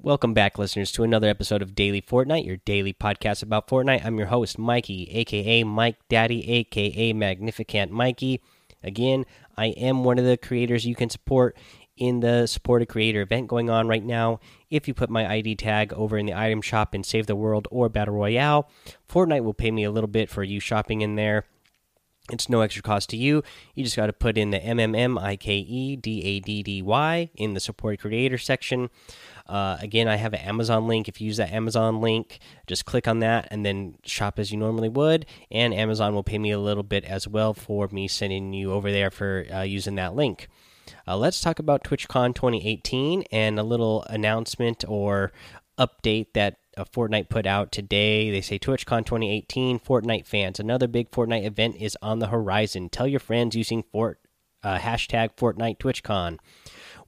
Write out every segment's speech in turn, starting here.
Welcome back, listeners, to another episode of Daily Fortnite, your daily podcast about Fortnite. I'm your host, Mikey, aka Mike Daddy, aka Magnificent Mikey. Again, I am one of the creators you can support in the Support a Creator event going on right now. If you put my ID tag over in the item shop in Save the World or Battle Royale, Fortnite will pay me a little bit for you shopping in there. It's no extra cost to you. You just got to put in the MMMIKEDADDY in the Support Creator section. Uh, again, I have an Amazon link. If you use that Amazon link, just click on that and then shop as you normally would. And Amazon will pay me a little bit as well for me sending you over there for uh, using that link. Uh, let's talk about TwitchCon 2018 and a little announcement or update that uh, Fortnite put out today. They say TwitchCon 2018, Fortnite fans, another big Fortnite event is on the horizon. Tell your friends using Fort uh, hashtag Fortnite TwitchCon.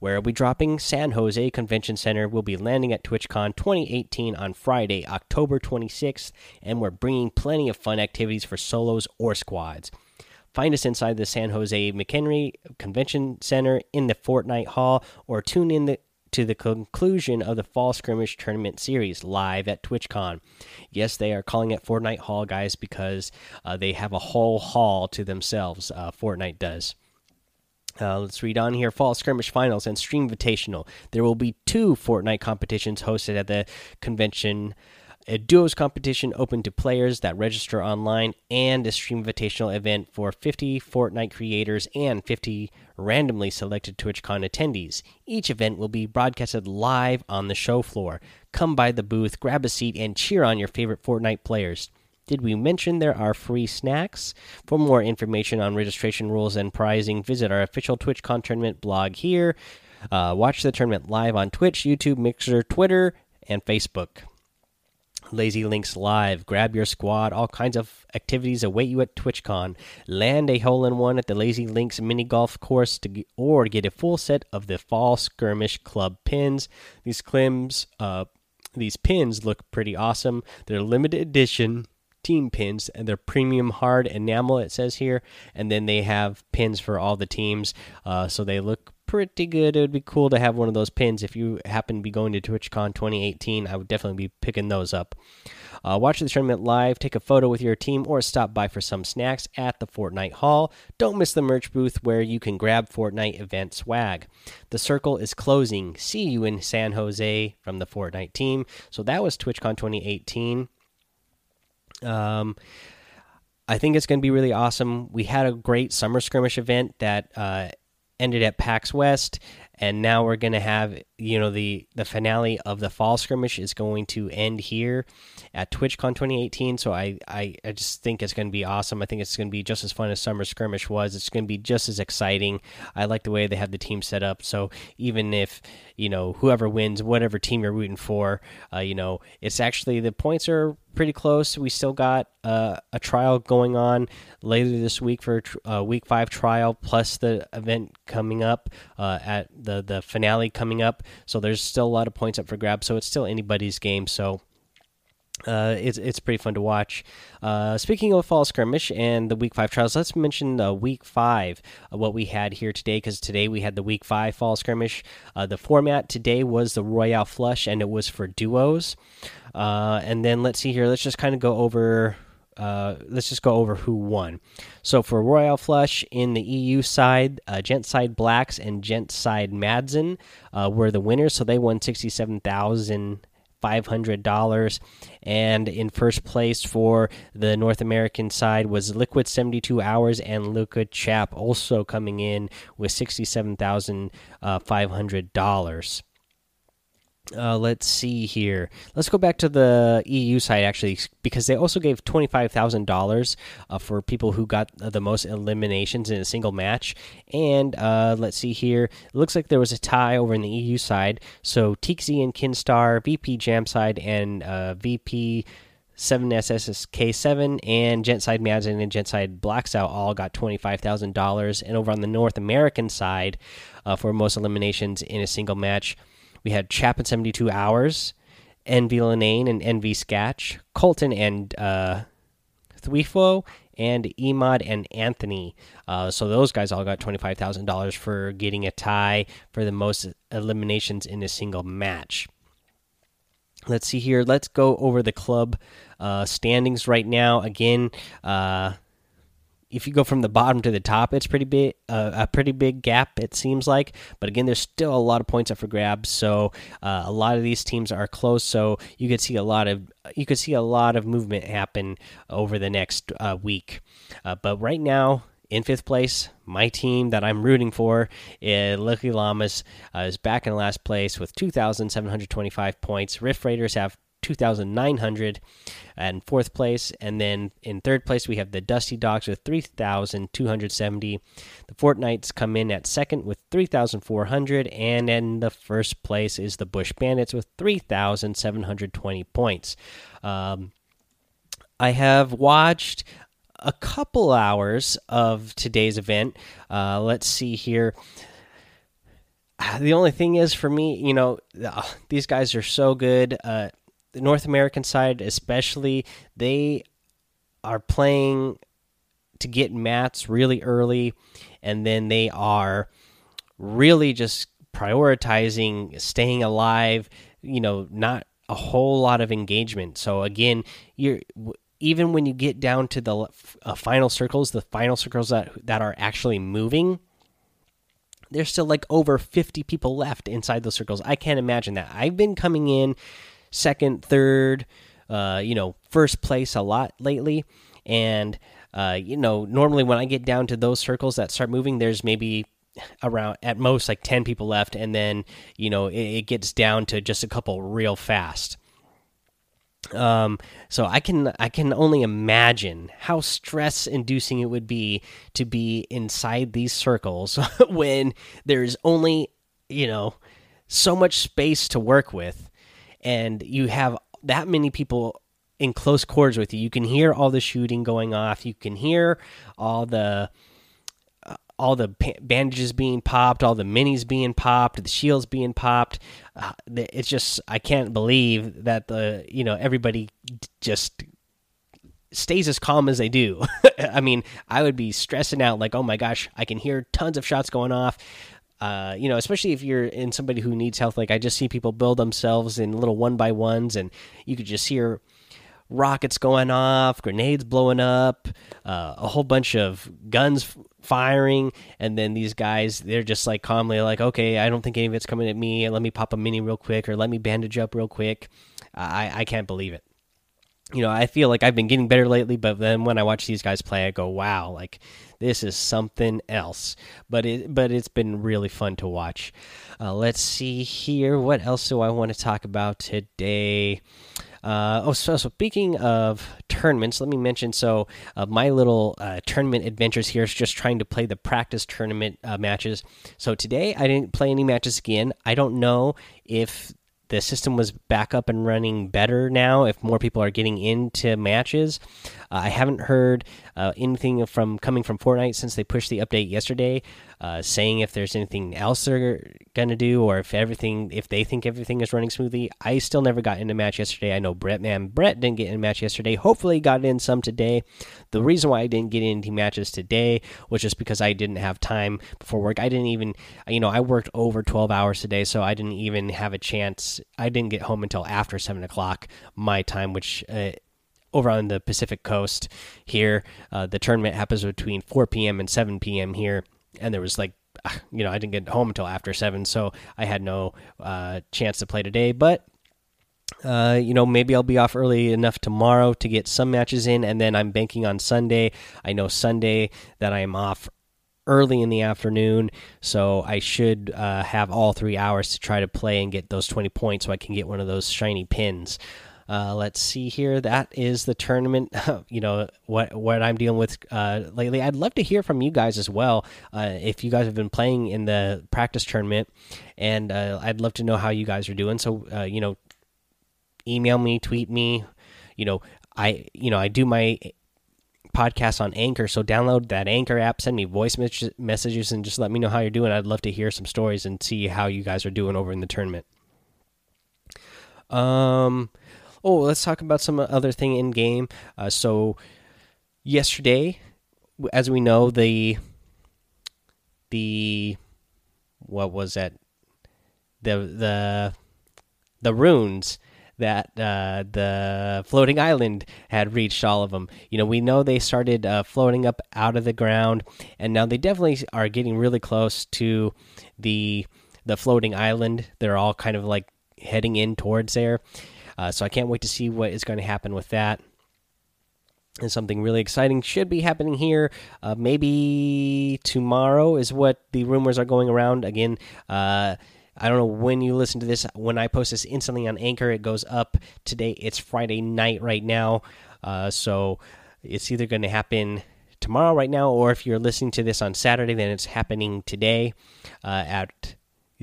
Where we'll be dropping San Jose Convention Center. We'll be landing at TwitchCon 2018 on Friday, October 26th, and we're bringing plenty of fun activities for solos or squads. Find us inside the San Jose McEnery Convention Center in the Fortnite Hall, or tune in the, to the conclusion of the Fall Skirmish Tournament Series live at TwitchCon. Yes, they are calling it Fortnite Hall, guys, because uh, they have a whole hall to themselves. Uh, Fortnite does. Uh, let's read on here. Fall Skirmish Finals and Stream Invitational. There will be two Fortnite competitions hosted at the convention a duos competition open to players that register online, and a Stream Invitational event for 50 Fortnite creators and 50 randomly selected TwitchCon attendees. Each event will be broadcasted live on the show floor. Come by the booth, grab a seat, and cheer on your favorite Fortnite players. Did we mention there are free snacks? For more information on registration rules and pricing, visit our official TwitchCon tournament blog here. Uh, watch the tournament live on Twitch, YouTube, Mixer, Twitter, and Facebook. Lazy Links Live. Grab your squad. All kinds of activities await you at TwitchCon. Land a hole in one at the Lazy Links mini golf course to, or get a full set of the Fall Skirmish Club pins. These clims, uh, these pins look pretty awesome. They're limited edition team pins and they're premium hard enamel it says here and then they have pins for all the teams. Uh, so they look pretty good. It would be cool to have one of those pins. If you happen to be going to twitchcon 2018 i would definitely be picking those up. Uh, watch the tournament live. Take a photo with your team or stop by for some snacks at the fortnite hall. Don't miss the merch booth where you can grab fortnite event swag. The circle is closing. See you in san jose from the fortnite team. So that was twitchcon 2018 um, I think it's going to be really awesome. We had a great summer skirmish event that uh, ended at PAX West, and now we're going to have you know the the finale of the fall skirmish is going to end here at TwitchCon 2018. So I I, I just think it's going to be awesome. I think it's going to be just as fun as summer skirmish was. It's going to be just as exciting. I like the way they have the team set up. So even if you know whoever wins, whatever team you're rooting for, uh, you know it's actually the points are pretty close. We still got uh, a trial going on later this week for uh, week five trial, plus the event coming up uh, at the the finale coming up. So there's still a lot of points up for grabs. So it's still anybody's game. So uh, it's it's pretty fun to watch. Uh, speaking of fall skirmish and the week five trials, let's mention the week five uh, what we had here today because today we had the week five fall skirmish. Uh, the format today was the Royale Flush and it was for duos. Uh, and then let's see here. Let's just kind of go over. Uh, let's just go over who won. So for Royal Flush in the EU side, uh, Gentside Blacks and Gentside Madsen uh, were the winners. So they won sixty-seven thousand five hundred dollars. And in first place for the North American side was Liquid seventy two hours and Liquid Chap also coming in with sixty-seven thousand five hundred dollars. Uh, let's see here. Let's go back to the EU side actually, because they also gave twenty five thousand uh, dollars for people who got the most eliminations in a single match. And uh, let's see here. It looks like there was a tie over in the EU side. So TXZ and Kinstar, VP Jam side, and uh, VP. 7SSK7 and Gentside Madsen and Gentside Blacksout all got $25,000. And over on the North American side, uh, for most eliminations in a single match, we had Chapin 72 Hours, Envy Lanane and Envy Sketch, Colton and uh, Thwefo, and Emod and Anthony. Uh, so those guys all got $25,000 for getting a tie for the most eliminations in a single match. Let's see here. Let's go over the club uh, standings right now. Again, uh, if you go from the bottom to the top, it's pretty big, uh, a pretty big gap. It seems like, but again, there's still a lot of points up for grabs. So uh, a lot of these teams are close. So you could see a lot of you could see a lot of movement happen over the next uh, week. Uh, but right now, in fifth place, my team that I'm rooting for, uh, Lucky Llamas, uh, is back in last place with 2,725 points. Rift Raiders have 2,900 and fourth place. And then in third place, we have the Dusty Dogs with 3,270. The Fortnites come in at second with 3,400. And in the first place is the Bush Bandits with 3,720 points. Um, I have watched a couple hours of today's event. Uh, let's see here. The only thing is for me, you know, these guys are so good. Uh, the North American side, especially, they are playing to get mats really early, and then they are really just prioritizing staying alive. You know, not a whole lot of engagement. So again, you're even when you get down to the uh, final circles, the final circles that that are actually moving, there's still like over 50 people left inside those circles. I can't imagine that. I've been coming in second, third, uh, you know, first place a lot lately, and uh, you know, normally when I get down to those circles that start moving, there's maybe around at most like 10 people left. And then you know it, it gets down to just a couple real fast. Um, so I can I can only imagine how stress inducing it would be to be inside these circles when there's only you know so much space to work with, and you have that many people in close quarters with you. You can hear all the shooting going off. You can hear all the all the bandages being popped, all the minis being popped, the shields being popped. Uh, it's just I can't believe that the you know everybody just stays as calm as they do. I mean, I would be stressing out like, oh my gosh, I can hear tons of shots going off. Uh, you know, especially if you're in somebody who needs health. Like I just see people build themselves in little one by ones, and you could just hear rockets going off, grenades blowing up, uh, a whole bunch of guns firing, and then these guys they're just like calmly like, okay, I don't think any of it's coming at me. Let me pop a mini real quick, or let me bandage up real quick. I I can't believe it. You know, I feel like I've been getting better lately, but then when I watch these guys play, I go, wow, like this is something else. But it but it's been really fun to watch. Uh, let's see here. What else do I want to talk about today? Uh, oh, so, so, speaking of tournaments, let me mention so uh, my little uh, tournament adventures here is just trying to play the practice tournament uh, matches. So today I didn't play any matches again. I don't know if the system was back up and running better now if more people are getting into matches. Uh, I haven't heard uh, anything from coming from Fortnite since they pushed the update yesterday, uh, saying if there's anything else they're gonna do or if everything if they think everything is running smoothly. I still never got in a match yesterday. I know Brett man Brett didn't get in a match yesterday. Hopefully got in some today. The reason why I didn't get into matches today was just because I didn't have time before work. I didn't even you know I worked over 12 hours today, so I didn't even have a chance. I didn't get home until after seven o'clock my time, which uh, over on the Pacific Coast here. Uh, the tournament happens between 4 p.m. and 7 p.m. here, and there was like, you know, I didn't get home until after seven, so I had no uh, chance to play today. But uh, you know, maybe I'll be off early enough tomorrow to get some matches in, and then I'm banking on Sunday. I know Sunday that I am off early in the afternoon, so I should uh, have all three hours to try to play and get those 20 points so I can get one of those shiny pins. Uh, let's see here. That is the tournament. you know what what I'm dealing with uh, lately. I'd love to hear from you guys as well. Uh, if you guys have been playing in the practice tournament, and uh, I'd love to know how you guys are doing. So uh, you know, email me, tweet me. You know, I you know I do my podcast on Anchor. So download that Anchor app, send me voice messages, and just let me know how you're doing. I'd love to hear some stories and see how you guys are doing over in the tournament. Um, Oh, let's talk about some other thing in game. Uh, so yesterday, as we know, the the what was that? The the the runes that uh, the floating island had reached all of them. You know, we know they started uh, floating up out of the ground, and now they definitely are getting really close to the the floating island. They're all kind of like heading in towards there. Uh, so I can't wait to see what is going to happen with that. And something really exciting should be happening here. Uh, maybe tomorrow is what the rumors are going around. Again, uh, I don't know when you listen to this. When I post this instantly on Anchor, it goes up today. It's Friday night right now. Uh, so it's either going to happen tomorrow right now, or if you're listening to this on Saturday, then it's happening today uh, at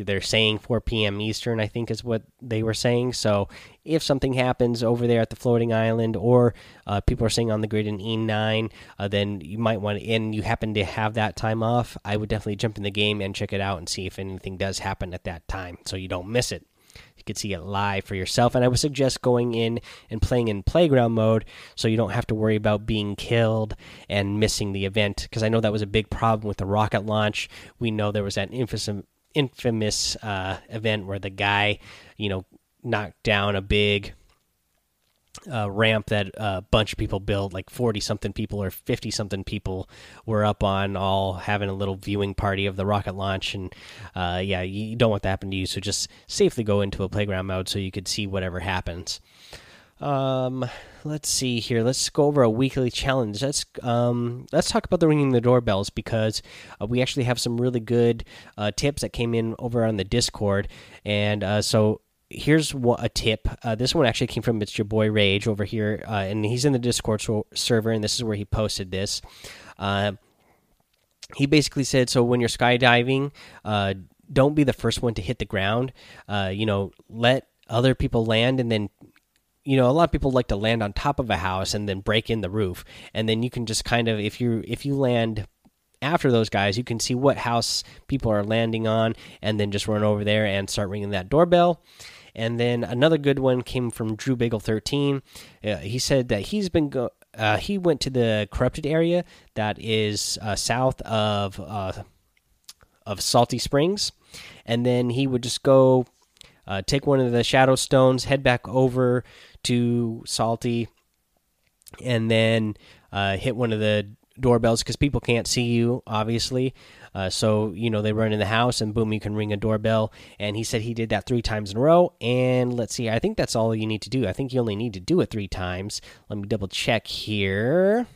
they're saying 4 p.m. Eastern, I think is what they were saying. So if something happens over there at the floating island, or uh, people are saying on the grid in E9, uh, then you might want to, and you happen to have that time off, I would definitely jump in the game and check it out and see if anything does happen at that time so you don't miss it. You can see it live for yourself, and I would suggest going in and playing in playground mode so you don't have to worry about being killed and missing the event. Because I know that was a big problem with the rocket launch. We know there was that infamous infamous uh, event where the guy, you know, knocked down a big uh, ramp that a bunch of people built, like 40 something people or 50 something people were up on, all having a little viewing party of the rocket launch. And uh, yeah, you don't want that to happen to you. So just safely go into a playground mode so you could see whatever happens. Um, let's see here. Let's go over a weekly challenge. Let's um, let's talk about the ringing the doorbells because uh, we actually have some really good uh, tips that came in over on the Discord, and uh, so here's what a tip. Uh, this one actually came from it's your boy Rage over here, uh, and he's in the Discord server, and this is where he posted this. Uh, he basically said, so when you're skydiving, uh, don't be the first one to hit the ground. Uh, you know, let other people land, and then you know a lot of people like to land on top of a house and then break in the roof. And then you can just kind of if you if you land after those guys you can see what house people are landing on and then just run over there and start ringing that doorbell. And then another good one came from Drew Bagel 13. Uh, he said that he's been go uh, he went to the corrupted area that is uh, south of uh, of Salty Springs, and then he would just go uh, take one of the shadow stones, head back over to Salty, and then uh, hit one of the doorbells because people can't see you, obviously. Uh, so you know they run in the house and boom, you can ring a doorbell. And he said he did that three times in a row. And let's see, I think that's all you need to do. I think you only need to do it three times. Let me double check here.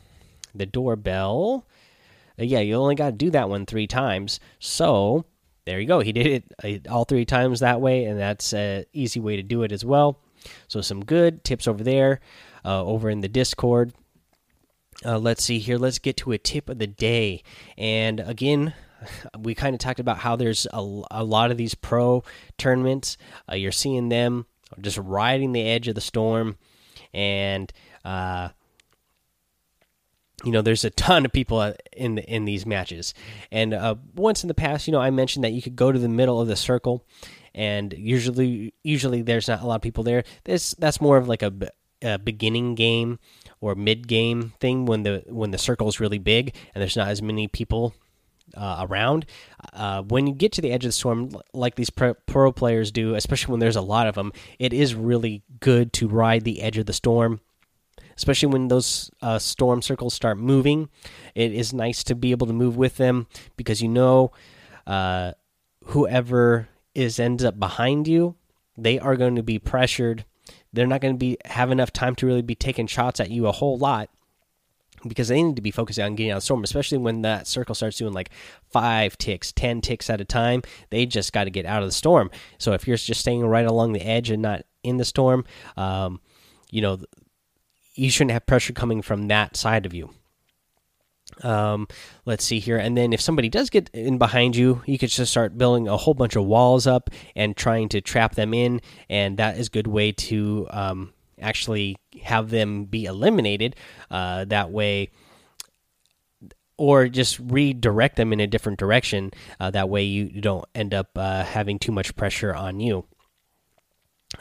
The doorbell. Uh, yeah, you only got to do that one three times. So there you go. He did it uh, all three times that way, and that's an easy way to do it as well. So some good tips over there, uh, over in the Discord. Uh, let's see here. Let's get to a tip of the day. And again, we kind of talked about how there's a, a lot of these pro tournaments. Uh, you're seeing them just riding the edge of the storm, and uh, you know there's a ton of people uh, in the, in these matches. And uh, once in the past, you know, I mentioned that you could go to the middle of the circle and usually usually there's not a lot of people there. This that's more of like a, a beginning game or mid game thing when the when the circle is really big and there's not as many people uh, around. Uh, when you get to the edge of the storm, like these pro, pro, players do, especially when there's a lot of them, it is really good to ride the edge of the storm. Especially when those uh, storm circles start moving, it is nice to be able to move with them because you know uh, whoever is ends up behind you, they are going to be pressured. They're not going to be have enough time to really be taking shots at you a whole lot because they need to be focused on getting out of the storm, especially when that circle starts doing like five ticks, ten ticks at a time. They just got to get out of the storm. So if you're just staying right along the edge and not in the storm, um, you know, you shouldn't have pressure coming from that side of you. Um, let's see here. And then if somebody does get in behind you, you could just start building a whole bunch of walls up and trying to trap them in. And that is a good way to um, actually have them be eliminated. Uh, that way, or just redirect them in a different direction. Uh, that way, you don't end up uh, having too much pressure on you.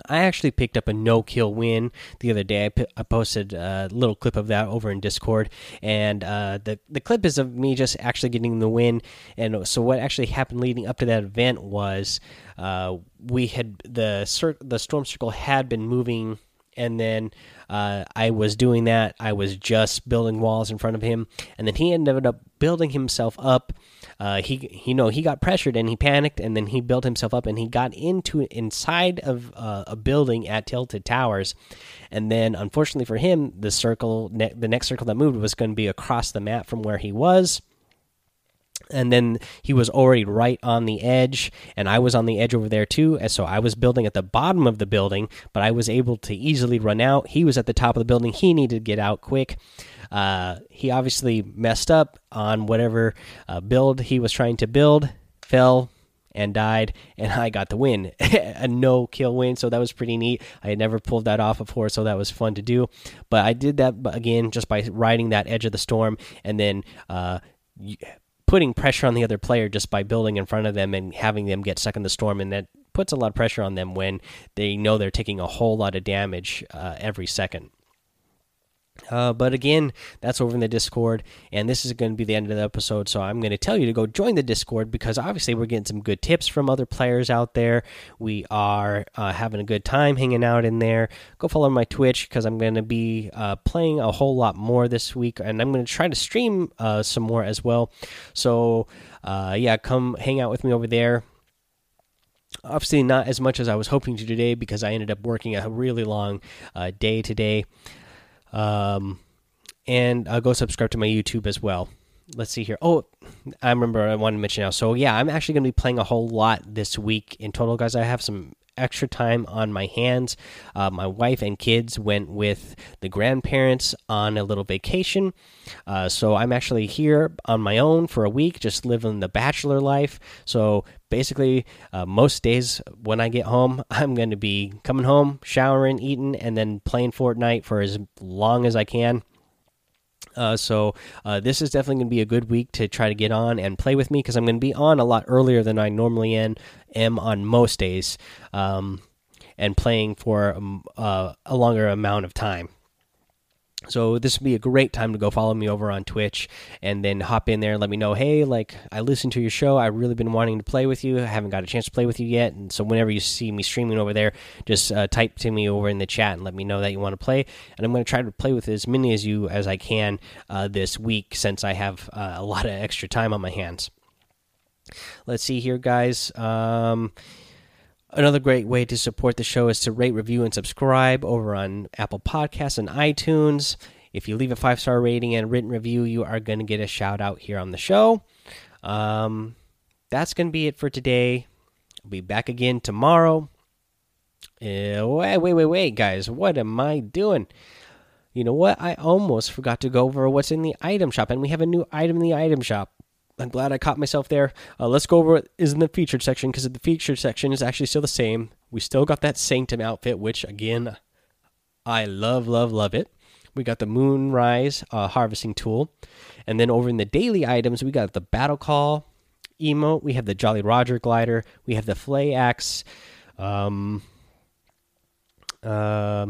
I actually picked up a no kill win the other day. I, posted a little clip of that over in Discord, and uh, the the clip is of me just actually getting the win. And so what actually happened leading up to that event was uh, we had the the storm circle had been moving and then uh, I was doing that. I was just building walls in front of him, and then he ended up building himself up. Uh, he, you know, he got pressured and he panicked, and then he built himself up, and he got into inside of uh, a building at Tilted Towers, and then unfortunately for him, the circle, the next circle that moved was going to be across the map from where he was and then he was already right on the edge and i was on the edge over there too. And so i was building at the bottom of the building but i was able to easily run out. He was at the top of the building. He needed to get out quick. Uh, he obviously messed up on whatever uh, build he was trying to build fell and died and i got the win. A no kill win so that was pretty neat. I had never pulled that off before so that was fun to do. But i did that again just by riding that edge of the storm and then uh, putting pressure on the other player just by building in front of them and having them get stuck in the storm, and that puts a lot of pressure on them when they know they're taking a whole lot of damage uh, every second. Uh, but again, that's over in the Discord, and this is going to be the end of the episode. So I'm going to tell you to go join the Discord because obviously we're getting some good tips from other players out there. We are uh, having a good time hanging out in there. Go follow my Twitch because I'm going to be uh, playing a whole lot more this week, and I'm going to try to stream uh, some more as well. So uh, yeah, come hang out with me over there obviously not as much as I was hoping to today because I ended up working a really long uh, day today. Um, and uh, go subscribe to my YouTube as well. Let's see here. Oh, I remember I wanted to mention now. So yeah, I'm actually going to be playing a whole lot this week in total, guys. I have some extra time on my hands. Uh, my wife and kids went with the grandparents on a little vacation. Uh, so I'm actually here on my own for a week, just living the bachelor life. So basically, uh, most days when I get home, I'm going to be coming home, showering, eating, and then playing Fortnite for as long as I can. Uh, so uh, this is definitely going to be a good week to try to get on and play with me because I'm going to be on a lot earlier than I normally am, am on most days, um, and playing for um, uh, a longer amount of time. So this would be a great time to go follow me over on Twitch and then hop in there and let me know, hey, like I listened to your show. I've really been wanting to play with you. I haven't got a chance to play with you yet. And so whenever you see me streaming over there, just uh, type to me over in the chat and let me know that you want to play. And I'm going to try to play with as many as you as I can uh, this week since I have uh, a lot of extra time on my hands. Let's see here, guys. Um, Another great way to support the show is to rate, review, and subscribe over on Apple Podcasts and iTunes. If you leave a five star rating and written review, you are going to get a shout out here on the show. Um, that's going to be it for today. I'll be back again tomorrow. Uh, wait, wait, wait, wait, guys. What am I doing? You know what? I almost forgot to go over what's in the item shop, and we have a new item in the item shop. I'm glad I caught myself there. Uh, let's go over what is in the featured section because the featured section is actually still the same. We still got that Sanctum outfit, which again, I love, love, love it. We got the Moonrise uh, harvesting tool, and then over in the daily items, we got the Battle Call emote. We have the Jolly Roger glider. We have the Flay axe. Um, uh,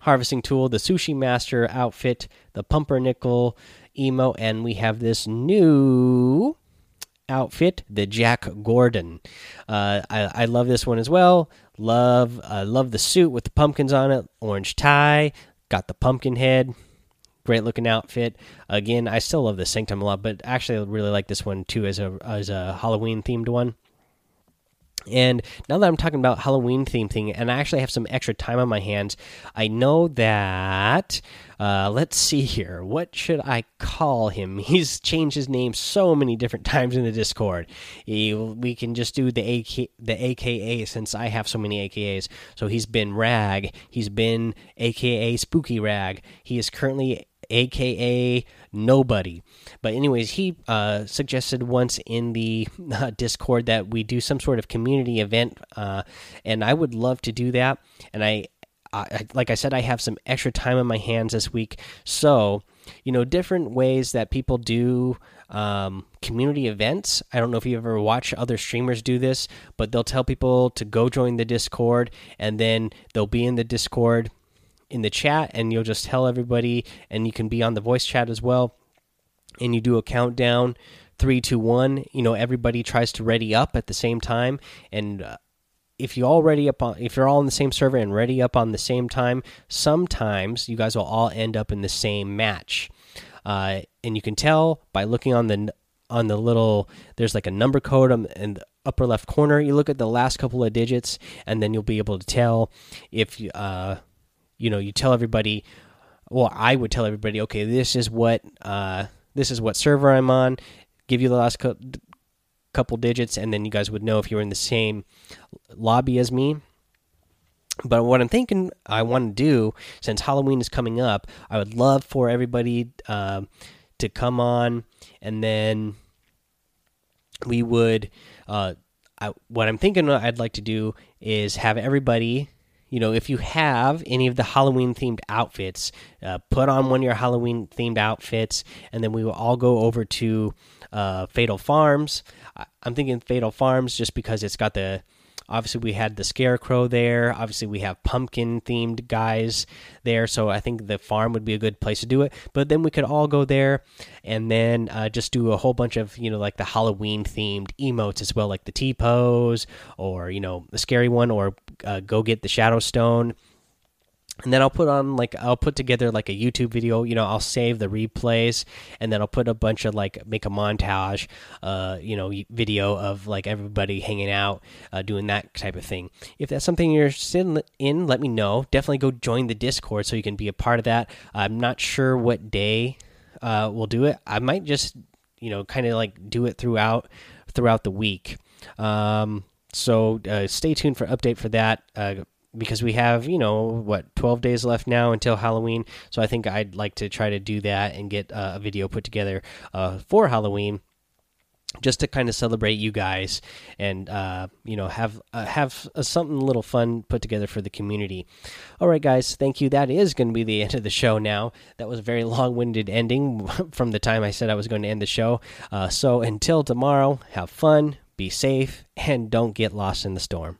harvesting tool, the sushi master outfit, the pumpernickel emo, and we have this new outfit, the Jack Gourdon. Uh, I, I love this one as well. Love uh, love the suit with the pumpkins on it, orange tie, got the pumpkin head. Great looking outfit. Again, I still love the Sanctum a lot, but actually, I really like this one too as a as a Halloween themed one. And now that I'm talking about Halloween theme thing, and I actually have some extra time on my hands, I know that. Uh, let's see here. What should I call him? He's changed his name so many different times in the Discord. He, we can just do the AK, the AKA since I have so many AKAs. So he's been Rag. He's been AKA Spooky Rag. He is currently aka nobody. But anyways he uh, suggested once in the uh, discord that we do some sort of community event uh, and i would love to do that. And I, I like i said i have some extra time on my hands this week. So you know different ways that people do um, community events. I don't know if you ever watch other streamers do this, but they'll tell people to go join the Discord, and then they'll be in the Discord in the chat, and you'll just tell everybody, and you can be on the voice chat as well. And you do a countdown three, two, one. You know, everybody tries to ready up at the same time, and uh, if you all ready up on, if you're all in the same server and ready up on the same time, sometimes you guys will all end up in the same match uh, and you can tell by looking on the on the little there's like a number code in the upper left corner. You look at the last couple of digits, and then you'll be able to tell if uh, you know you tell everybody. Well, I would tell everybody, okay, this is what uh, this is what server I'm on. Give you the last co couple digits, and then you guys would know if you were in the same lobby as me. But what I'm thinking I want to do, since Halloween is coming up, I would love for everybody uh, to come on, and then we would. Uh, I, what I'm thinking I'd like to do is have everybody, you know, if you have any of the Halloween themed outfits, uh, put on one of your Halloween themed outfits, and then we will all go over to uh, Fatal Farms. I'm thinking Fatal Farms just because it's got the Obviously, we had the Scarecrow there. Obviously, we have pumpkin themed guys there. So I think the farm would be a good place to do it. But then we could all go there and then uh, just do a whole bunch of, you know, like the Halloween themed emotes as well, like the T pose or, you know, the scary one or uh, go get the Shadow Stone and then I'll put on like I'll put together like a YouTube video. You know, I'll save the replays, and then I'll put a bunch of like make a montage, uh, you know, video of like everybody hanging out, uh, doing that type of thing. If that's something you're sitting in, let me know. Definitely go join the Discord so you can be a part of that. I'm not sure what day uh, we'll do it. I might just you know kind of like do it throughout throughout the week. Um, so uh, stay tuned for update for that. Uh, because we have you know what 12 days left now until halloween. So i think i'd like to try to do that and get uh, a video put together uh, for halloween just to kind of celebrate you guys and uh, you know have uh, have a, something a little fun put together for the community. All right guys thank you. That is going to be the end of the show now. That was a very long-winded ending from the time i said i was going to end the show. Uh, so until tomorrow have fun be safe and don't get lost in the storm